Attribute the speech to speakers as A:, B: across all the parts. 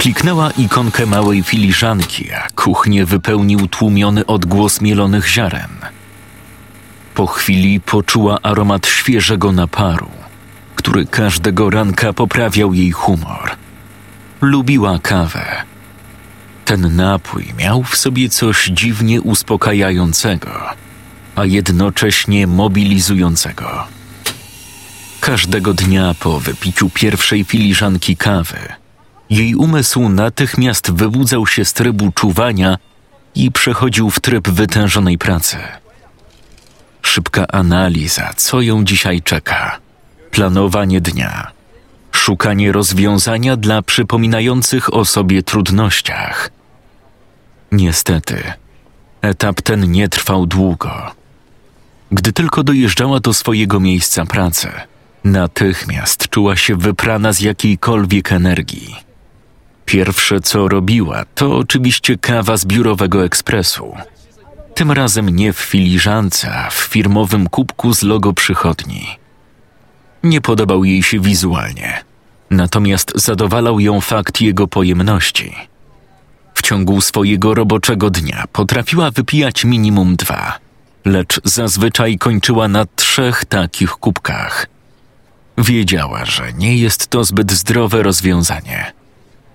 A: Kliknęła ikonkę małej filiżanki, a kuchnię wypełnił tłumiony odgłos mielonych ziaren. Po chwili poczuła aromat świeżego naparu, który każdego ranka poprawiał jej humor. Lubiła kawę. Ten napój miał w sobie coś dziwnie uspokajającego, a jednocześnie mobilizującego. Każdego dnia po wypiciu pierwszej filiżanki kawy, jej umysł natychmiast wybudzał się z trybu czuwania i przechodził w tryb wytężonej pracy. Szybka analiza, co ją dzisiaj czeka, planowanie dnia, szukanie rozwiązania dla przypominających o sobie trudnościach. Niestety, etap ten nie trwał długo. Gdy tylko dojeżdżała do swojego miejsca pracy, natychmiast czuła się wyprana z jakiejkolwiek energii. Pierwsze co robiła, to oczywiście kawa z biurowego ekspresu. Tym razem nie w filiżance, a w firmowym kubku z logo przychodni. Nie podobał jej się wizualnie, natomiast zadowalał ją fakt jego pojemności. W ciągu swojego roboczego dnia potrafiła wypijać minimum dwa, lecz zazwyczaj kończyła na trzech takich kubkach. Wiedziała, że nie jest to zbyt zdrowe rozwiązanie,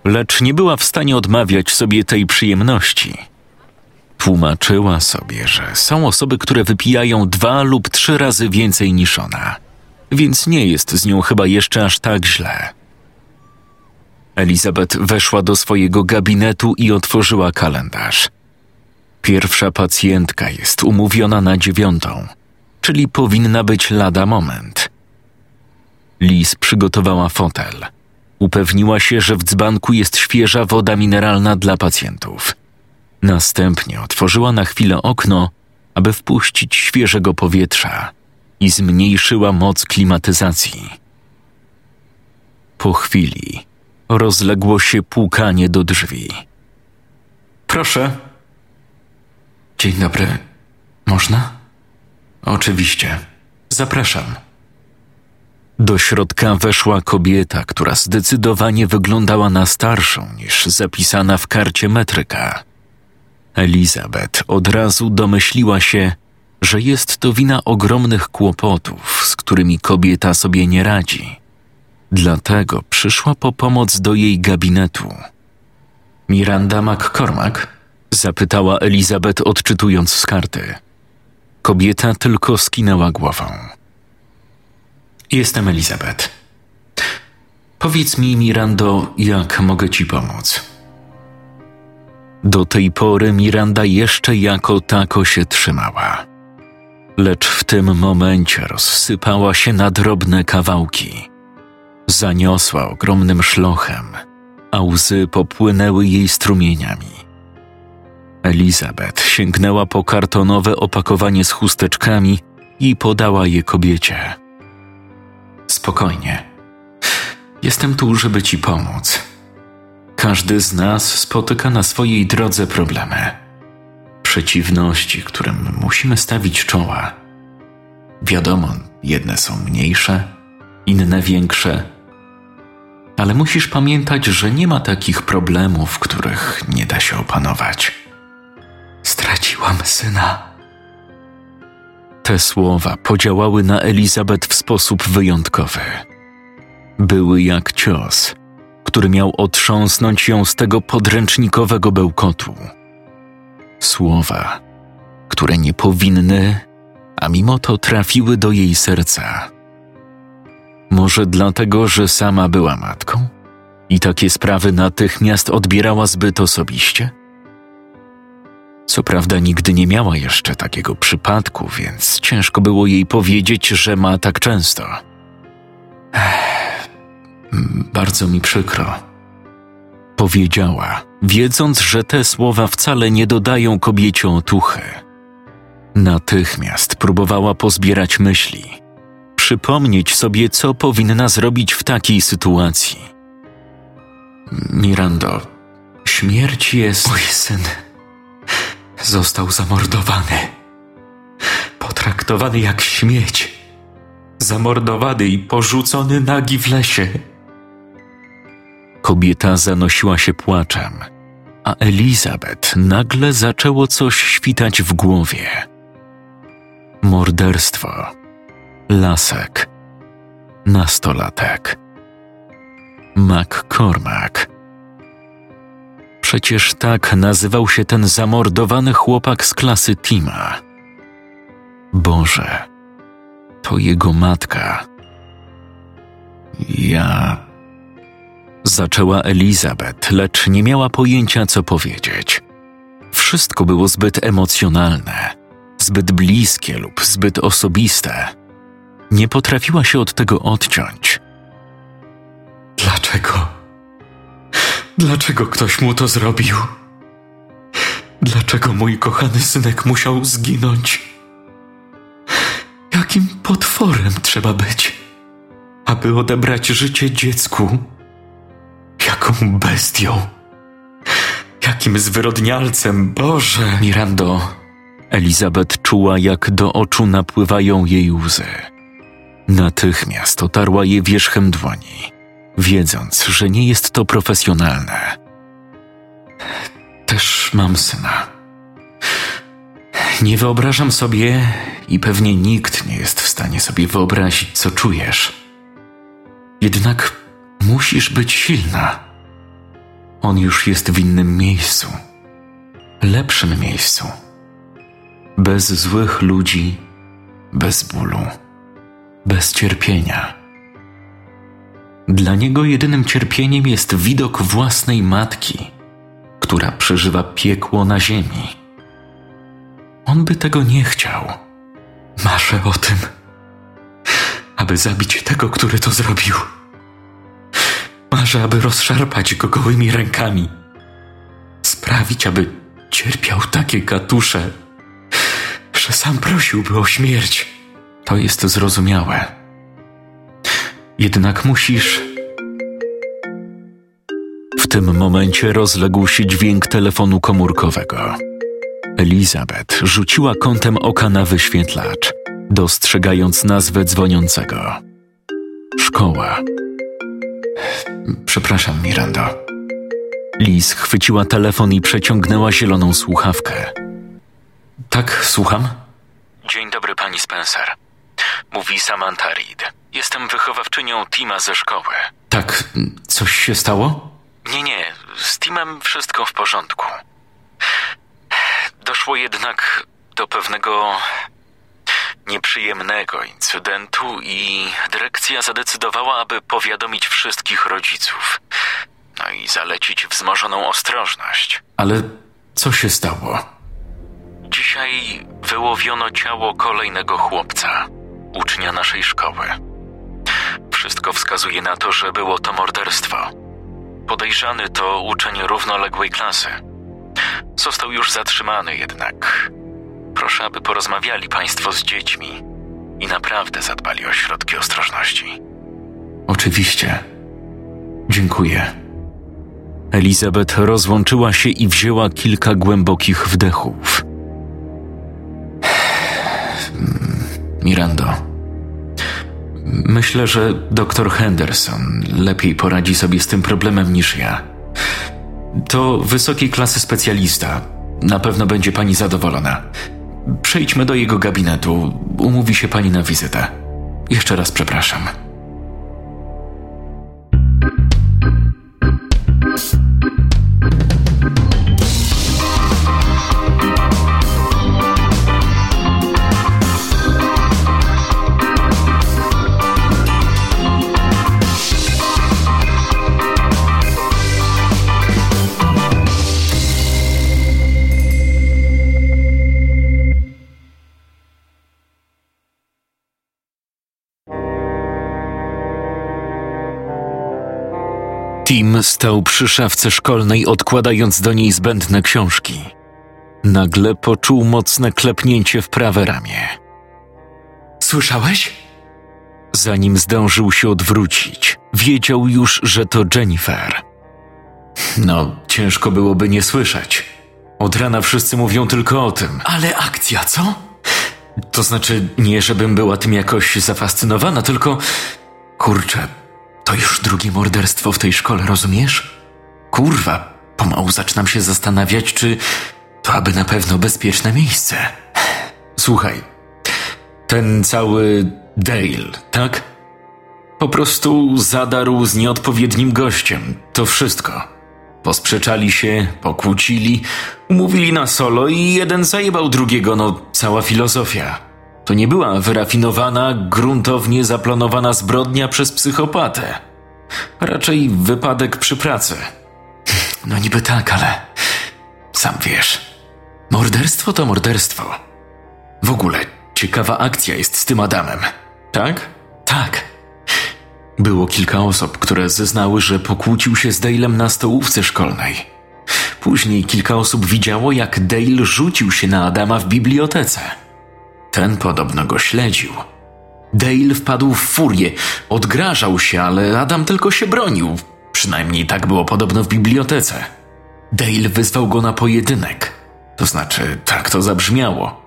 A: lecz nie była w stanie odmawiać sobie tej przyjemności. Tłumaczyła sobie, że są osoby, które wypijają dwa lub trzy razy więcej niż ona, więc nie jest z nią chyba jeszcze aż tak źle. Elizabeth weszła do swojego gabinetu i otworzyła kalendarz. Pierwsza pacjentka jest umówiona na dziewiątą, czyli powinna być lada moment. Liz przygotowała fotel. Upewniła się, że w dzbanku jest świeża woda mineralna dla pacjentów. Następnie otworzyła na chwilę okno, aby wpuścić świeżego powietrza i zmniejszyła moc klimatyzacji. Po chwili rozległo się pukanie do drzwi. Proszę. Dzień dobry. Można? Oczywiście. Zapraszam. Do środka weszła kobieta, która zdecydowanie wyglądała na starszą niż zapisana w karcie metryka. Elizabeth od razu domyśliła się, że jest to wina ogromnych kłopotów, z którymi kobieta sobie nie radzi. Dlatego przyszła po pomoc do jej gabinetu. Miranda McCormack? zapytała Elizabeth, odczytując z karty. Kobieta tylko skinęła głową. Jestem Elizabeth. Powiedz mi, Mirando, jak mogę ci pomóc? Do tej pory Miranda jeszcze jako tako się trzymała. Lecz w tym momencie rozsypała się na drobne kawałki. Zaniosła ogromnym szlochem, a łzy popłynęły jej strumieniami. Elizabeth sięgnęła po kartonowe opakowanie z chusteczkami i podała je kobiecie. Spokojnie. Jestem tu, żeby ci pomóc. Każdy z nas spotyka na swojej drodze problemy, przeciwności, którym musimy stawić czoła. Wiadomo, jedne są mniejsze, inne większe, ale musisz pamiętać, że nie ma takich problemów, których nie da się opanować. Straciłam syna. Te słowa podziałały na Elizabeth w sposób wyjątkowy. Były jak cios, który miał otrząsnąć ją z tego podręcznikowego bełkotu. Słowa, które nie powinny, a mimo to trafiły do jej serca. Może dlatego, że sama była matką i takie sprawy natychmiast odbierała zbyt osobiście? Co prawda nigdy nie miała jeszcze takiego przypadku, więc ciężko było jej powiedzieć, że ma tak często. Ech, bardzo mi przykro. Powiedziała, wiedząc, że te słowa wcale nie dodają kobiecie otuchy. Natychmiast próbowała pozbierać myśli, przypomnieć sobie, co powinna zrobić w takiej sytuacji. Mirando, śmierć jest.
B: Mój syn został zamordowany. Potraktowany jak śmieć. Zamordowany i porzucony nagi w lesie.
A: Kobieta zanosiła się płaczem, a Elizabeth nagle zaczęło coś świtać w głowie. Morderstwo, lasek, nastolatek. McCormack. Przecież tak nazywał się ten zamordowany chłopak z klasy Tima. Boże, to jego matka. Ja. Zaczęła Elizabeth, lecz nie miała pojęcia, co powiedzieć. Wszystko było zbyt emocjonalne, zbyt bliskie lub zbyt osobiste. Nie potrafiła się od tego odciąć.
B: Dlaczego? Dlaczego ktoś mu to zrobił? Dlaczego mój kochany synek musiał zginąć? Jakim potworem trzeba być, aby odebrać życie dziecku? Jaką bestią? Jakim zwyrodnialcem, Boże!
A: Mirando, Elizabeth czuła, jak do oczu napływają jej łzy. Natychmiast otarła je wierzchem dłoni, wiedząc, że nie jest to profesjonalne.
B: Też mam syna. Nie wyobrażam sobie i pewnie nikt nie jest w stanie sobie wyobrazić, co czujesz. Jednak musisz być silna. On już jest w innym miejscu, lepszym miejscu. Bez złych ludzi, bez bólu, bez cierpienia. Dla niego jedynym cierpieniem jest widok własnej matki, która przeżywa piekło na ziemi. On by tego nie chciał. Marzę o tym, aby zabić tego, który to zrobił. Marzę, aby rozszarpać go gołymi rękami. Sprawić, aby cierpiał takie katusze, że sam prosiłby o śmierć. To jest zrozumiałe. Jednak musisz.
A: W tym momencie rozległ się dźwięk telefonu komórkowego. Elizabeth rzuciła kątem oka na wyświetlacz, dostrzegając nazwę dzwoniącego. Szkoła.
B: Przepraszam, Mirando.
A: Liz chwyciła telefon i przeciągnęła zieloną słuchawkę.
B: Tak, słucham?
A: Dzień dobry, pani Spencer. Mówi Samantha Reed. Jestem wychowawczynią Tima ze szkoły.
B: Tak, coś się stało?
A: Nie, nie, z Timem wszystko w porządku. Doszło jednak do pewnego nieprzyjemnego incydentu i dyrekcja zadecydowała, aby powiadomić wszystkich rodziców. No i zalecić wzmożoną ostrożność.
B: Ale co się stało?
A: Dzisiaj wyłowiono ciało kolejnego chłopca, ucznia naszej szkoły. Wszystko wskazuje na to, że było to morderstwo. Podejrzany to uczeń równoległej klasy. Został już zatrzymany jednak. Proszę, aby porozmawiali Państwo z dziećmi i naprawdę zadbali o środki ostrożności.
B: Oczywiście. Dziękuję.
A: Elizabeth rozłączyła się i wzięła kilka głębokich wdechów.
B: Mirando. Myślę, że dr Henderson lepiej poradzi sobie z tym problemem niż ja. To wysokiej klasy specjalista. Na pewno będzie pani zadowolona. Przejdźmy do jego gabinetu. Umówi się pani na wizytę. Jeszcze raz przepraszam.
A: Tim stał przy szafce szkolnej, odkładając do niej zbędne książki. Nagle poczuł mocne klepnięcie w prawe ramię.
B: Słyszałeś?
A: Zanim zdążył się odwrócić, wiedział już, że to Jennifer.
B: No, ciężko byłoby nie słyszeć. Od rana wszyscy mówią tylko o tym.
C: Ale akcja, co?
B: To znaczy, nie żebym była tym jakoś zafascynowana, tylko. Kurczę, to już drugie morderstwo w tej szkole, rozumiesz? Kurwa, pomału zaczynam się zastanawiać, czy to aby na pewno bezpieczne miejsce. Słuchaj, ten cały Dale, tak? Po prostu zadarł z nieodpowiednim gościem. To wszystko. Posprzeczali się, pokłócili, umówili na solo i jeden zajebał drugiego, no cała filozofia. To nie była wyrafinowana, gruntownie zaplanowana zbrodnia przez psychopatę. Raczej wypadek przy pracy. No niby tak, ale sam wiesz. Morderstwo to morderstwo. W ogóle ciekawa akcja jest z tym Adamem. Tak?
C: Tak.
B: Było kilka osób, które zeznały, że pokłócił się z Dalem na stołówce szkolnej. Później kilka osób widziało, jak Dale rzucił się na Adama w bibliotece. Ten podobno go śledził. Dale wpadł w furię, odgrażał się, ale Adam tylko się bronił. Przynajmniej tak było podobno w bibliotece. Dale wyzwał go na pojedynek. To znaczy, tak to zabrzmiało.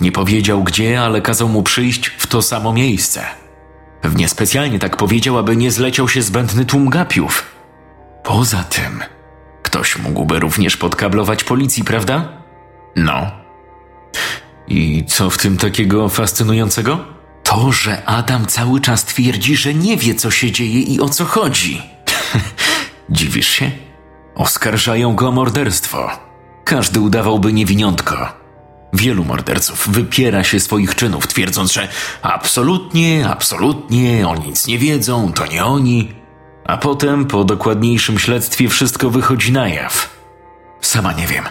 B: Nie powiedział gdzie, ale kazał mu przyjść w to samo miejsce. Pewnie specjalnie tak powiedział, aby nie zleciał się zbędny tłum gapiów. Poza tym, ktoś mógłby również podkablować policji, prawda? No. I co w tym takiego fascynującego? To, że Adam cały czas twierdzi, że nie wie, co się dzieje i o co chodzi. Dziwisz się? Oskarżają go o morderstwo. Każdy udawałby niewiniątko. Wielu morderców wypiera się swoich czynów, twierdząc, że absolutnie, absolutnie, oni nic nie wiedzą, to nie oni. A potem, po dokładniejszym śledztwie, wszystko wychodzi na jaw. Sama nie wiem.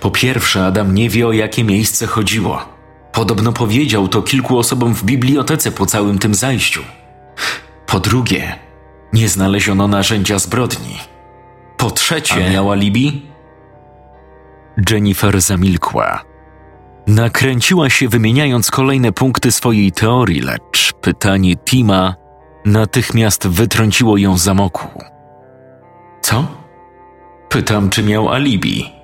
B: Po pierwsze, Adam nie wie, o jakie miejsce chodziło. Podobno powiedział to kilku osobom w bibliotece po całym tym zajściu. Po drugie, nie znaleziono narzędzia zbrodni. Po trzecie,
A: A miała Libi? Jennifer zamilkła. Nakręciła się wymieniając kolejne punkty swojej teorii, lecz pytanie Tima natychmiast wytrąciło ją z amoku.
B: Co? Pytam, czy miał alibi.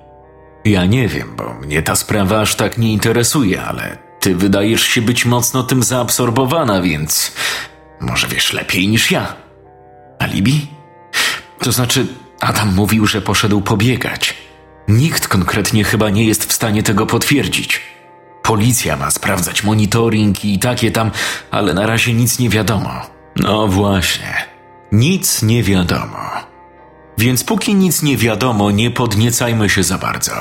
B: Ja nie wiem, bo mnie ta sprawa aż tak nie interesuje, ale ty wydajesz się być mocno tym zaabsorbowana, więc może wiesz lepiej niż ja. Alibi? To znaczy, Adam mówił, że poszedł pobiegać. Nikt konkretnie chyba nie jest w stanie tego potwierdzić. Policja ma sprawdzać monitoring i takie tam, ale na razie nic nie wiadomo. No właśnie, nic nie wiadomo. Więc póki nic nie wiadomo, nie podniecajmy się za bardzo.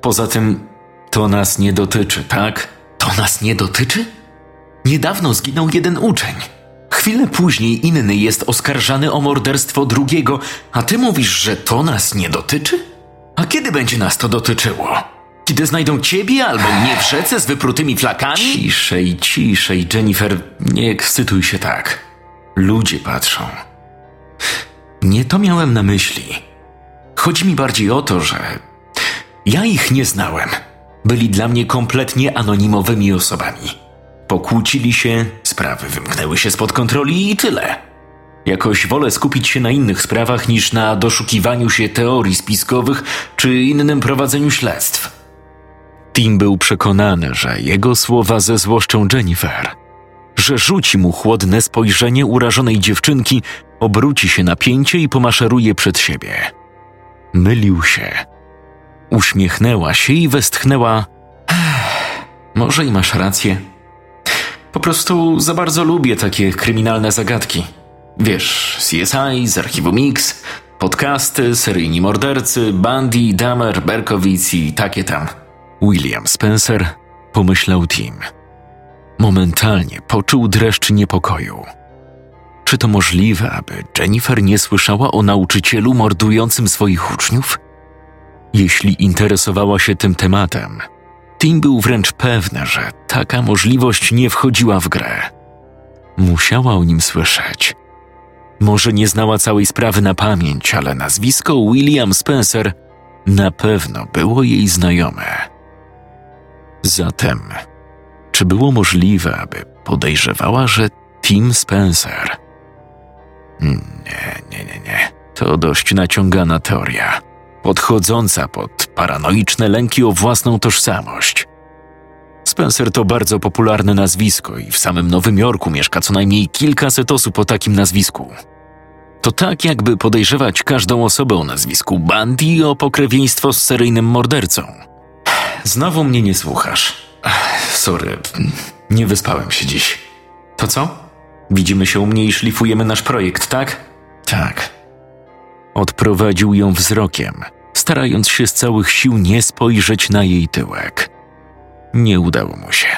B: Poza tym, to nas nie dotyczy, tak? To nas nie dotyczy? Niedawno zginął jeden uczeń. Chwilę później inny jest oskarżany o morderstwo drugiego, a ty mówisz, że to nas nie dotyczy? A kiedy będzie nas to dotyczyło? Kiedy znajdą ciebie albo mnie w rzece z wyprutymi flakami? Ciszej, ciszej, Jennifer, nie ekscytuj się tak. Ludzie patrzą. Nie to miałem na myśli. Chodzi mi bardziej o to, że ja ich nie znałem. Byli dla mnie kompletnie anonimowymi osobami. Pokłócili się, sprawy wymknęły się spod kontroli i tyle. Jakoś wolę skupić się na innych sprawach niż na doszukiwaniu się teorii spiskowych czy innym prowadzeniu śledztw.
A: Tim był przekonany, że jego słowa zezłoszczą Jennifer, że rzuci mu chłodne spojrzenie urażonej dziewczynki, obróci się napięcie i pomaszeruje przed siebie. Mylił się. Uśmiechnęła się i westchnęła.
B: Może i masz rację. Po prostu za bardzo lubię takie kryminalne zagadki. Wiesz, CSI z archiwum Mix, podcasty, seryjni mordercy, Bundy, Dahmer, Berkowitz i takie tam.
A: William Spencer, pomyślał Tim. Momentalnie poczuł dreszcz niepokoju. Czy to możliwe, aby Jennifer nie słyszała o nauczycielu mordującym swoich uczniów? Jeśli interesowała się tym tematem, Tim był wręcz pewny, że taka możliwość nie wchodziła w grę. Musiała o nim słyszeć. Może nie znała całej sprawy na pamięć, ale nazwisko William Spencer na pewno było jej znajome. Zatem, czy było możliwe, aby podejrzewała, że Tim Spencer? Nie, nie, nie, nie. To dość naciągana teoria, podchodząca pod paranoiczne lęki o własną tożsamość. Spencer to bardzo popularne nazwisko i w samym Nowym Jorku mieszka co najmniej kilkaset osób o takim nazwisku. To tak, jakby podejrzewać każdą osobę o nazwisku Bundy o pokrewieństwo z seryjnym mordercą. Znowu mnie nie słuchasz. Sorry, nie wyspałem się dziś. To co? Widzimy się u mnie i szlifujemy nasz projekt, tak? Tak. Odprowadził ją wzrokiem, starając się z całych sił nie spojrzeć na jej tyłek. Nie udało mu się.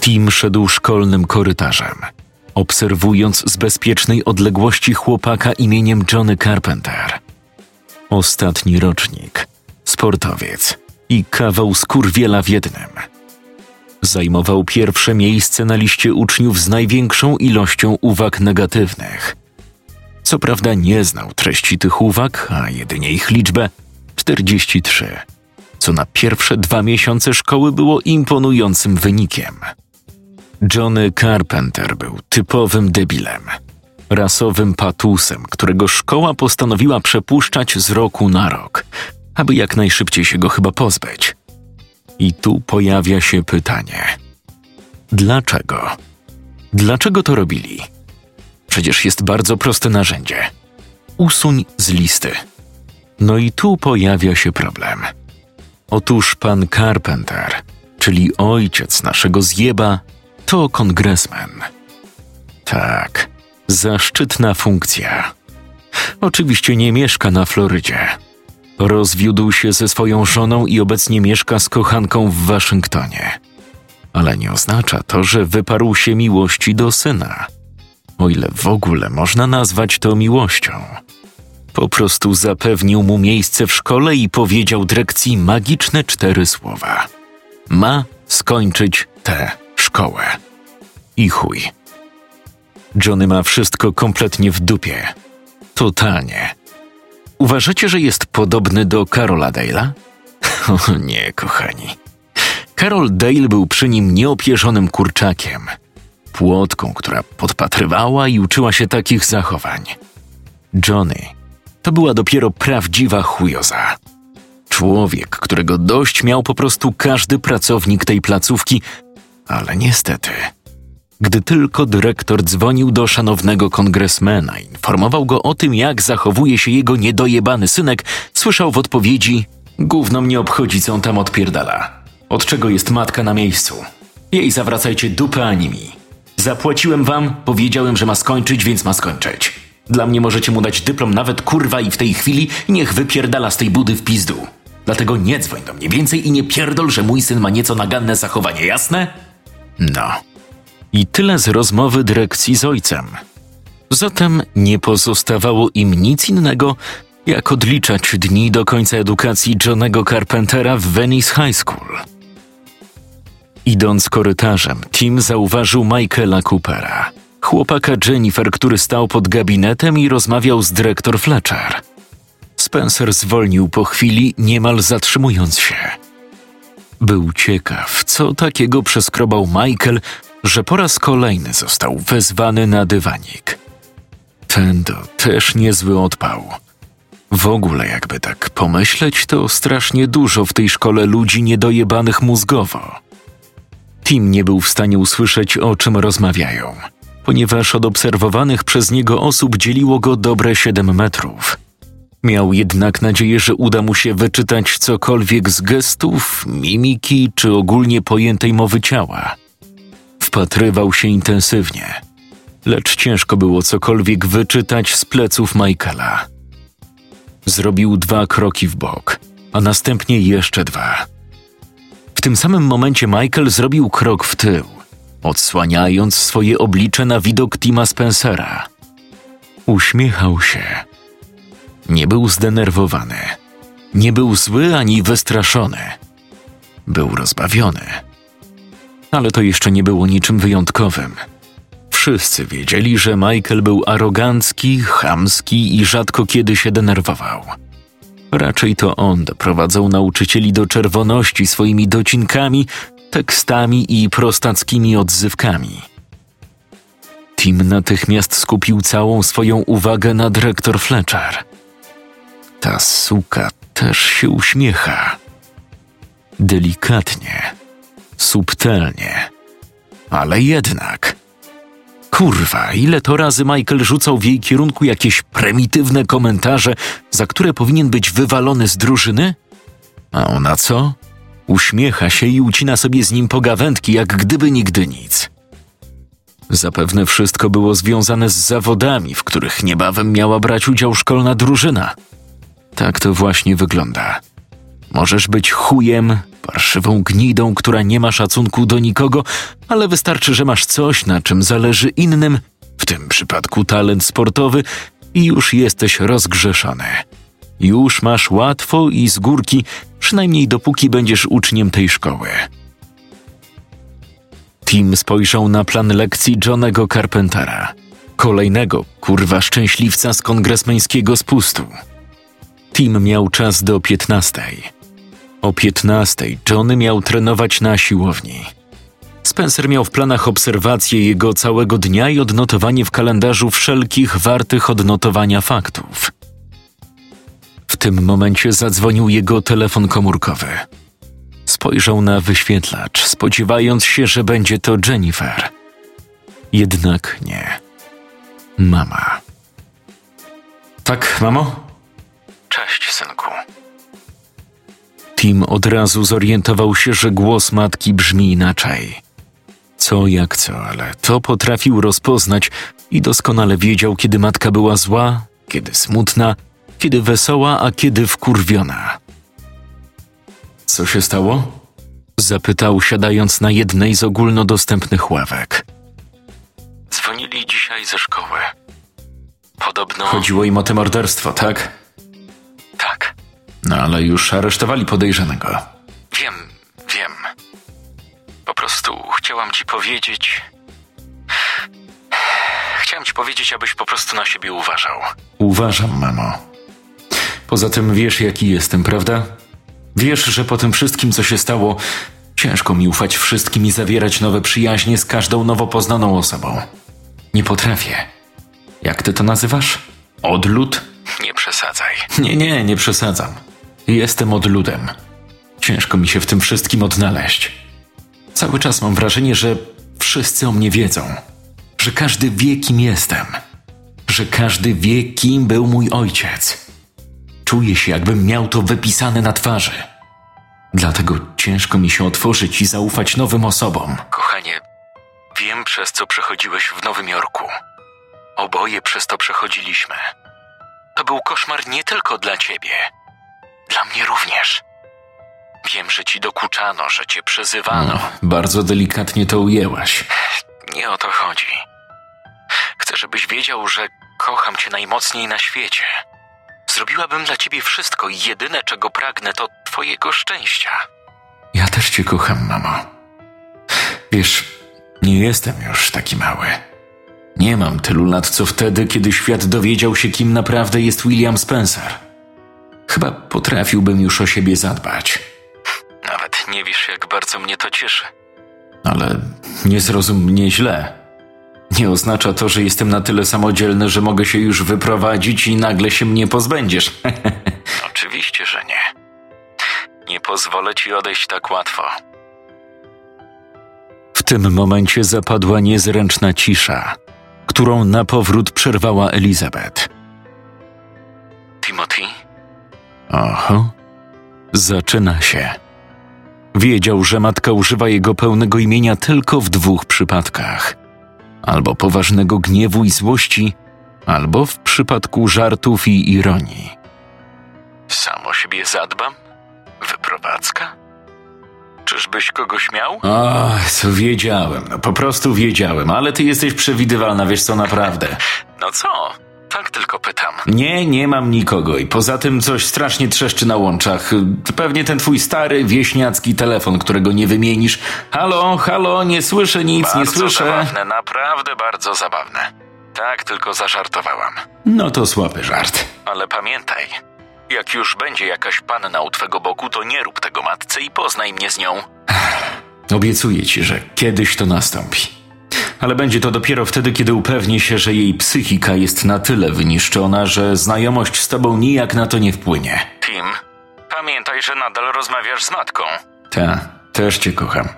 A: Tim szedł szkolnym korytarzem, obserwując z bezpiecznej odległości chłopaka imieniem Johnny Carpenter. Ostatni rocznik, sportowiec i kawał skurwiela w jednym. Zajmował pierwsze miejsce na liście uczniów z największą ilością uwag negatywnych. Co prawda nie znał treści tych uwag, a jedynie ich liczbę 43, co na pierwsze dwa miesiące szkoły było imponującym wynikiem. Johnny Carpenter był typowym debilem, rasowym patusem, którego szkoła postanowiła przepuszczać z roku na rok, aby jak najszybciej się go chyba pozbyć. I tu pojawia się pytanie: dlaczego? Dlaczego to robili? Przecież jest bardzo proste narzędzie. Usuń z listy. No i tu pojawia się problem. Otóż pan Carpenter, czyli ojciec naszego zjeba, to kongresmen. Tak, zaszczytna funkcja. Oczywiście nie mieszka na Florydzie. Rozwiódł się ze swoją żoną i obecnie mieszka z kochanką w Waszyngtonie. Ale nie oznacza to, że wyparł się miłości do syna. O ile w ogóle można nazwać to miłością. Po prostu zapewnił mu miejsce w szkole i powiedział dyrekcji magiczne cztery słowa: Ma skończyć tę szkołę. I chuj. Johnny ma wszystko kompletnie w dupie. Totalnie. Uważacie, że jest podobny do Karola Dale'a? O nie, kochani. Karol Dale był przy nim nieopierzonym kurczakiem, płotką, która podpatrywała i uczyła się takich zachowań. Johnny to była dopiero prawdziwa chujoza. Człowiek, którego dość miał po prostu każdy pracownik tej placówki, ale niestety, gdy tylko dyrektor dzwonił do szanownego kongresmena informował go o tym, jak zachowuje się jego niedojebany synek, słyszał w odpowiedzi: Gówno mnie obchodzi, co on tam odpierdala. Od czego jest matka na miejscu? Jej zawracajcie dupę ani mi. Zapłaciłem wam, powiedziałem, że ma skończyć, więc ma skończyć. Dla mnie możecie mu dać dyplom nawet kurwa i w tej chwili niech wypierdala z tej budy w pizdu. Dlatego nie dzwoń do mnie więcej i nie pierdol, że mój syn ma nieco naganne zachowanie, jasne? No. I tyle z rozmowy dyrekcji z ojcem. Zatem nie pozostawało im nic innego, jak odliczać dni do końca edukacji Johnego Carpentera w Venice High School. Idąc korytarzem, Tim zauważył Michaela Coopera, chłopaka Jennifer, który stał pod gabinetem i rozmawiał z dyrektor Fletcher. Spencer zwolnił po chwili, niemal zatrzymując się. Był ciekaw, co takiego przeskrobał Michael, że po raz kolejny został wezwany na dywanik. Ten to też niezły odpał. W ogóle, jakby tak pomyśleć, to strasznie dużo w tej szkole ludzi niedojebanych mózgowo. Tim nie był w stanie usłyszeć, o czym rozmawiają, ponieważ od obserwowanych przez niego osób dzieliło go dobre siedem metrów. Miał jednak nadzieję, że uda mu się wyczytać cokolwiek z gestów, mimiki czy ogólnie pojętej mowy ciała. Wpatrywał się intensywnie, lecz ciężko było cokolwiek wyczytać z pleców Michaela. Zrobił dwa kroki w bok, a następnie jeszcze dwa. W tym samym momencie Michael zrobił krok w tył, odsłaniając swoje oblicze na widok Tima Spencera. Uśmiechał się. Nie był zdenerwowany. Nie był zły ani wystraszony. Był rozbawiony. Ale to jeszcze nie było niczym wyjątkowym. Wszyscy wiedzieli, że Michael był arogancki, chamski i rzadko kiedy się denerwował. Raczej to on doprowadzał nauczycieli do czerwoności swoimi docinkami, tekstami i prostackimi odzywkami. Tim natychmiast skupił całą swoją uwagę na dyrektor Fletcher. Ta suka też się uśmiecha. Delikatnie, subtelnie, ale jednak. Kurwa, ile to razy Michael rzucał w jej kierunku jakieś prymitywne komentarze, za które powinien być wywalony z drużyny? A ona co? Uśmiecha się i ucina sobie z nim pogawędki, jak gdyby nigdy nic. Zapewne wszystko było związane z zawodami, w których niebawem miała brać udział szkolna drużyna. Tak to właśnie wygląda. Możesz być chujem, parszywą gnidą, która nie ma szacunku do nikogo, ale wystarczy, że masz coś, na czym zależy innym, w tym przypadku talent sportowy, i już jesteś rozgrzeszony. Już masz łatwo i z górki, przynajmniej dopóki będziesz uczniem tej szkoły. Tim spojrzał na plan lekcji Johnego Carpentera, kolejnego kurwa szczęśliwca z kongresmeńskiego spustu. Tim miał czas do piętnastej. O piętnastej Johnny miał trenować na siłowni. Spencer miał w planach obserwację jego całego dnia i odnotowanie w kalendarzu wszelkich wartych odnotowania faktów. W tym momencie zadzwonił jego telefon komórkowy. Spojrzał na wyświetlacz, spodziewając się, że będzie to Jennifer. Jednak nie. Mama. Tak, mamo? Cześć, synku. Tim od razu zorientował się, że głos matki brzmi inaczej. Co jak co, ale to potrafił rozpoznać i doskonale wiedział, kiedy matka była zła, kiedy smutna, kiedy wesoła, a kiedy wkurwiona. Co się stało? Zapytał, siadając na jednej z ogólnodostępnych ławek. Dzwonili dzisiaj ze szkoły. Podobno. Chodziło im o to morderstwo, tak? Tak. No ale już aresztowali podejrzanego. Wiem, wiem. Po prostu chciałam ci powiedzieć. Chciałam ci powiedzieć, abyś po prostu na siebie uważał. Uważam, mamo. Poza tym wiesz, jaki jestem, prawda? Wiesz, że po tym wszystkim, co się stało, ciężko mi ufać wszystkim i zawierać nowe przyjaźnie z każdą nowo poznaną osobą. Nie potrafię. Jak ty to nazywasz? Odlud? Nie przesadzaj. Nie, nie, nie przesadzam. Jestem odludem. Ciężko mi się w tym wszystkim odnaleźć. Cały czas mam wrażenie, że wszyscy o mnie wiedzą. Że każdy wie, kim jestem. Że każdy wie, kim był mój ojciec. Czuję się, jakbym miał to wypisane na twarzy. Dlatego ciężko mi się otworzyć i zaufać nowym osobom. Kochanie, wiem przez co przechodziłeś w Nowym Jorku. Oboje przez to przechodziliśmy. To był koszmar nie tylko dla ciebie, dla mnie również. Wiem, że ci dokuczano, że cię przyzywano. No, bardzo delikatnie to ujęłaś. Nie o to chodzi. Chcę, żebyś wiedział, że kocham cię najmocniej na świecie. Zrobiłabym dla ciebie wszystko i jedyne, czego pragnę, to twojego szczęścia. Ja też cię kocham, mamo. Wiesz, nie jestem już taki mały. Nie mam tylu lat, co wtedy, kiedy świat dowiedział się, kim naprawdę jest William Spencer. Chyba potrafiłbym już o siebie zadbać. Nawet nie wiesz, jak bardzo mnie to cieszy. Ale nie zrozum mnie źle. Nie oznacza to, że jestem na tyle samodzielny, że mogę się już wyprowadzić i nagle się mnie pozbędziesz. Oczywiście, że nie. Nie pozwolę ci odejść tak łatwo. W tym momencie zapadła niezręczna cisza, którą na powrót przerwała Elizabeth. Timothy? Oho, zaczyna się. Wiedział, że matka używa jego pełnego imienia tylko w dwóch przypadkach: albo poważnego gniewu i złości, albo w przypadku żartów i ironii. Sam o siebie zadbam? Wyprowadzka? Czyżbyś kogoś miał? O, co wiedziałem, no po prostu wiedziałem, ale ty jesteś przewidywalna, wiesz co, naprawdę. No co? Tak tylko pytam. Nie, nie mam nikogo i poza tym coś strasznie trzeszczy na łączach. Pewnie ten twój stary, wieśniacki telefon, którego nie wymienisz. Halo, halo, nie słyszę nic,
B: bardzo
A: nie słyszę.
B: zabawne, naprawdę bardzo zabawne. Tak tylko zażartowałam.
A: No to słaby żart.
B: Ale pamiętaj, jak już będzie jakaś panna u twego boku, to nie rób tego matce i poznaj mnie z nią.
A: Obiecuję ci, że kiedyś to nastąpi. Ale będzie to dopiero wtedy, kiedy upewnię się, że jej psychika jest na tyle wyniszczona, że znajomość z tobą nijak na to nie wpłynie.
B: Tim, pamiętaj, że nadal rozmawiasz z matką.
A: Ta, też cię kocham.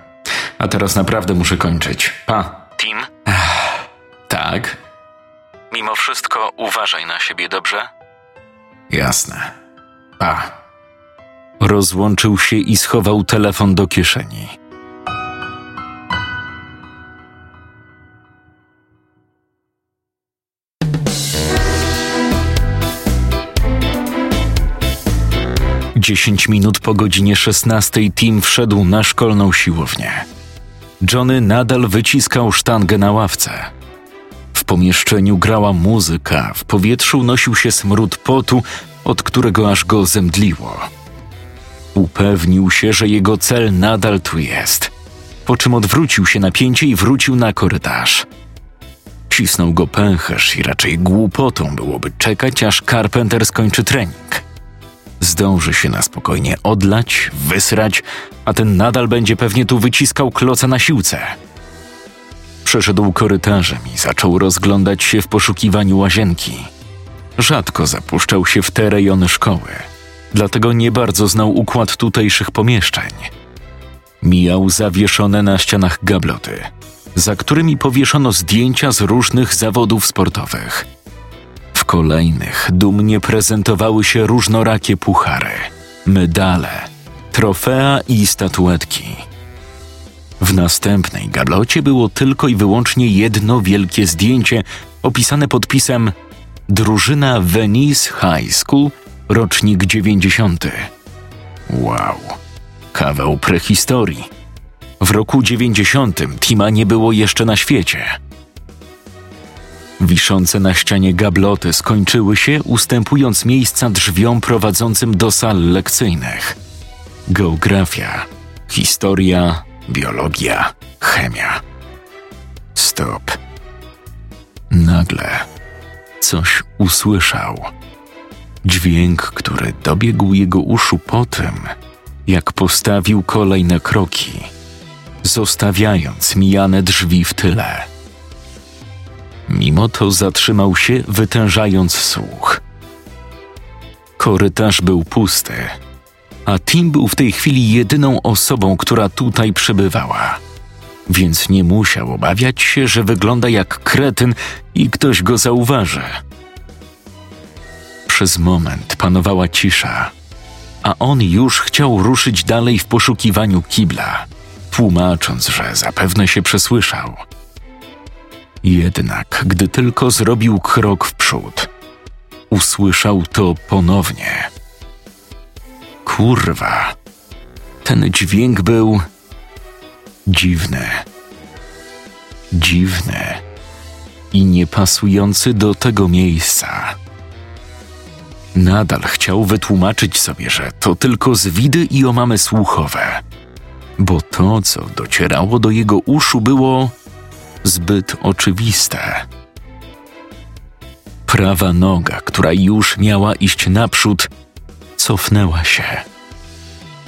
A: A teraz naprawdę muszę kończyć. Pa.
B: Tim,
A: Tak?
B: mimo wszystko uważaj na siebie, dobrze?
A: Jasne. Pa. Rozłączył się i schował telefon do kieszeni. Dziesięć minut po godzinie szesnastej Tim wszedł na szkolną siłownię. Johnny nadal wyciskał sztangę na ławce. W pomieszczeniu grała muzyka, w powietrzu nosił się smród potu, od którego aż go zemdliło. Upewnił się, że jego cel nadal tu jest, po czym odwrócił się napięcie i wrócił na korytarz. Cisnął go pęcherz i raczej głupotą byłoby czekać, aż Carpenter skończy trening. Zdąży się na spokojnie odlać, wysrać, a ten nadal będzie pewnie tu wyciskał kloca na siłce. Przeszedł korytarzem i zaczął rozglądać się w poszukiwaniu łazienki. Rzadko zapuszczał się w te rejony szkoły, dlatego nie bardzo znał układ tutejszych pomieszczeń. Mijał zawieszone na ścianach gabloty, za którymi powieszono zdjęcia z różnych zawodów sportowych. W kolejnych dumnie prezentowały się różnorakie puchary, medale, trofea i statuetki. W następnej gablocie było tylko i wyłącznie jedno wielkie zdjęcie opisane podpisem Drużyna Venice High School, rocznik 90. Wow, kawał prehistorii. W roku 90 Tima nie było jeszcze na świecie. Wiszące na ścianie gabloty skończyły się, ustępując miejsca drzwiom prowadzącym do sal lekcyjnych. Geografia, historia, biologia, chemia. Stop. Nagle coś usłyszał. Dźwięk, który dobiegł jego uszu po tym, jak postawił kolejne kroki, zostawiając mijane drzwi w tyle. Mimo to zatrzymał się, wytężając słuch. Korytarz był pusty, a Tim był w tej chwili jedyną osobą, która tutaj przebywała. Więc nie musiał obawiać się, że wygląda jak kretyn i ktoś go zauważy. Przez moment panowała cisza, a on już chciał ruszyć dalej w poszukiwaniu kibla, tłumacząc, że zapewne się przesłyszał. Jednak gdy tylko zrobił krok w przód, usłyszał to ponownie. Kurwa, ten dźwięk był dziwny. Dziwny i niepasujący do tego miejsca. Nadal chciał wytłumaczyć sobie, że to tylko zwidy i omamy słuchowe, bo to, co docierało do jego uszu, było zbyt oczywiste. Prawa noga, która już miała iść naprzód, cofnęła się.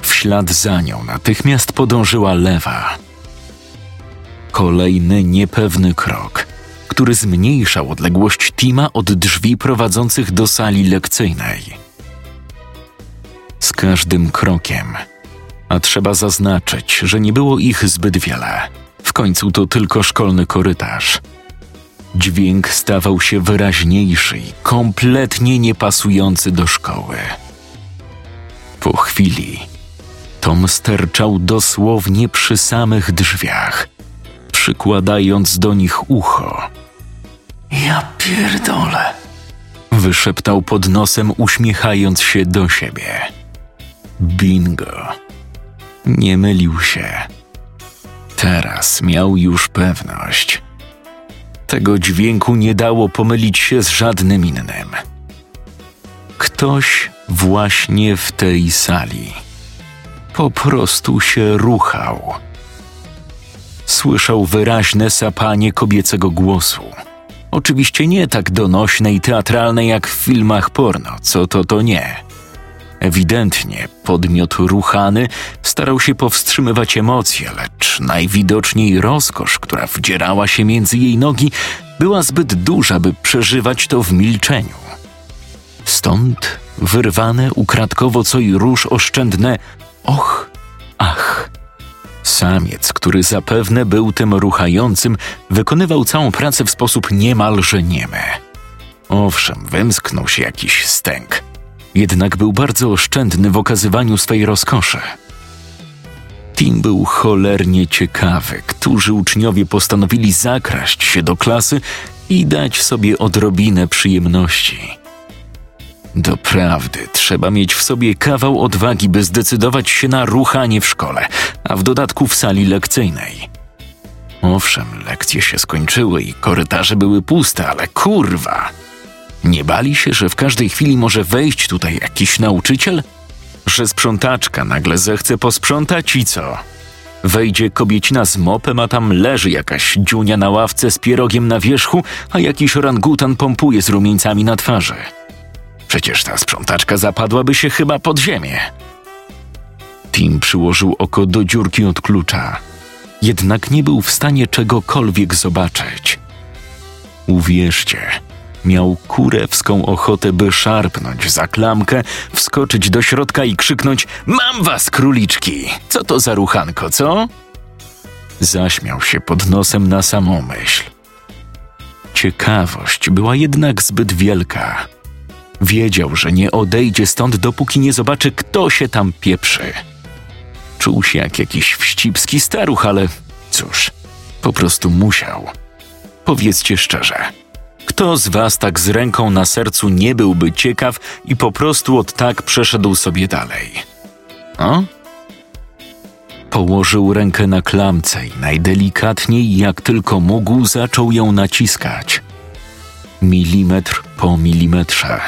A: W ślad za nią natychmiast podążyła lewa. Kolejny niepewny krok, który zmniejszał odległość Tima od drzwi prowadzących do sali lekcyjnej. Z każdym krokiem, a trzeba zaznaczyć, że nie było ich zbyt wiele, w końcu to tylko szkolny korytarz. Dźwięk stawał się wyraźniejszy i kompletnie niepasujący do szkoły. Po chwili Tom sterczał dosłownie przy samych drzwiach, przykładając do nich ucho. Ja pierdolę! Wyszeptał pod nosem, uśmiechając się do siebie. Bingo! Nie mylił się. Teraz miał już pewność. Tego dźwięku nie dało pomylić się z żadnym innym. Ktoś właśnie w tej sali po prostu się ruchał. Słyszał wyraźne sapanie kobiecego głosu. Oczywiście nie tak donośne i teatralne jak w filmach porno, co to to nie. Ewidentnie podmiot ruchany starał się powstrzymywać emocje, lecz najwidoczniej rozkosz, która wdzierała się między jej nogi, była zbyt duża, by przeżywać to w milczeniu. Stąd wyrwane ukradkowo co i róż oszczędne och, ach. Samiec, który zapewne był tym ruchającym, wykonywał całą pracę w sposób niemalże niemy. Owszem, wymsknął się jakiś stęk, jednak był bardzo oszczędny w okazywaniu swej rozkoszy. Tim był cholernie ciekawy, którzy uczniowie postanowili zakraść się do klasy i dać sobie odrobinę przyjemności. Doprawdy, trzeba mieć w sobie kawał odwagi, by zdecydować się na ruchanie w szkole, a w dodatku w sali lekcyjnej. Owszem, lekcje się skończyły i korytarze były puste, ale kurwa! Nie bali się, że w każdej chwili może wejść tutaj jakiś nauczyciel? Że sprzątaczka nagle zechce posprzątać i co? Wejdzie kobiecina z mopem, a tam leży jakaś dziunia na ławce z pierogiem na wierzchu, a jakiś orangutan pompuje z rumieńcami na twarzy. Przecież ta sprzątaczka zapadłaby się chyba pod ziemię. Tim przyłożył oko do dziurki od klucza, jednak nie był w stanie czegokolwiek zobaczyć. Uwierzcie, miał kurewską ochotę, by szarpnąć za klamkę, wskoczyć do środka i krzyknąć: Mam was, króliczki! Co to za ruchanko, co? Zaśmiał się pod nosem na samą myśl. Ciekawość była jednak zbyt wielka. Wiedział, że nie odejdzie stąd, dopóki nie zobaczy, kto się tam pieprzy. Czuł się jak jakiś wścibski staruch, ale cóż, po prostu musiał. Powiedzcie szczerze, kto z was tak z ręką na sercu nie byłby ciekaw i po prostu od tak przeszedł sobie dalej? O? Położył rękę na klamce i najdelikatniej jak tylko mógł zaczął ją naciskać. Milimetr po milimetrze.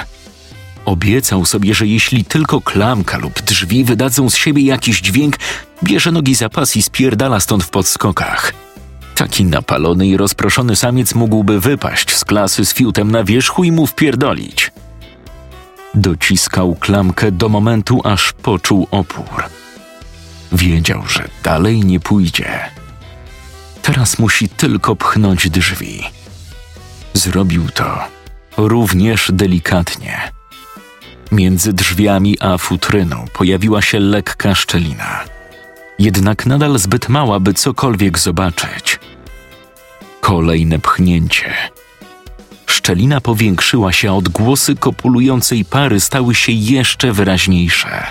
A: Obiecał sobie, że jeśli tylko klamka lub drzwi wydadzą z siebie jakiś dźwięk, bierze nogi za pas i spierdala stąd w podskokach. Taki napalony i rozproszony samiec mógłby wypaść z klasy z fiutem na wierzchu i mu wpierdolić. Dociskał klamkę do momentu, aż poczuł opór. Wiedział, że dalej nie pójdzie. Teraz musi tylko pchnąć drzwi. Zrobił to również delikatnie. Między drzwiami a futryną pojawiła się lekka szczelina, jednak nadal zbyt mała, by cokolwiek zobaczyć. Kolejne pchnięcie. Szczelina powiększyła się, a odgłosy kopulującej pary stały się jeszcze wyraźniejsze.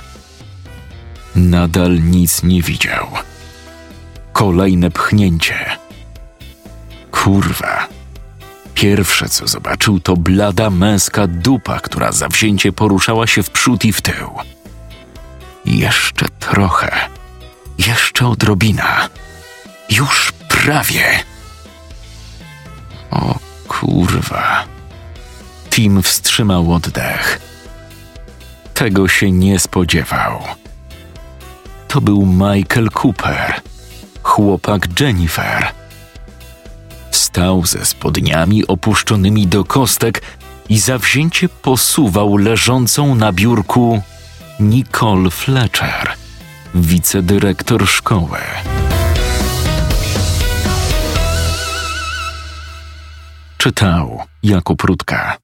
A: Nadal nic nie widział. Kolejne pchnięcie. Kurwa. Pierwsze, co zobaczył, to blada męska dupa, która zawzięcie poruszała się w przód i w tył. Jeszcze trochę. Jeszcze odrobina. Już prawie. O kurwa. Tim wstrzymał oddech. Tego się nie spodziewał. To był Michael Cooper, chłopak Jennifer. Stał ze spodniami opuszczonymi do kostek i zawzięcie posuwał leżącą na biurku Nicole Fletcher, wicedyrektor szkoły. Czytał Jakub Rutka.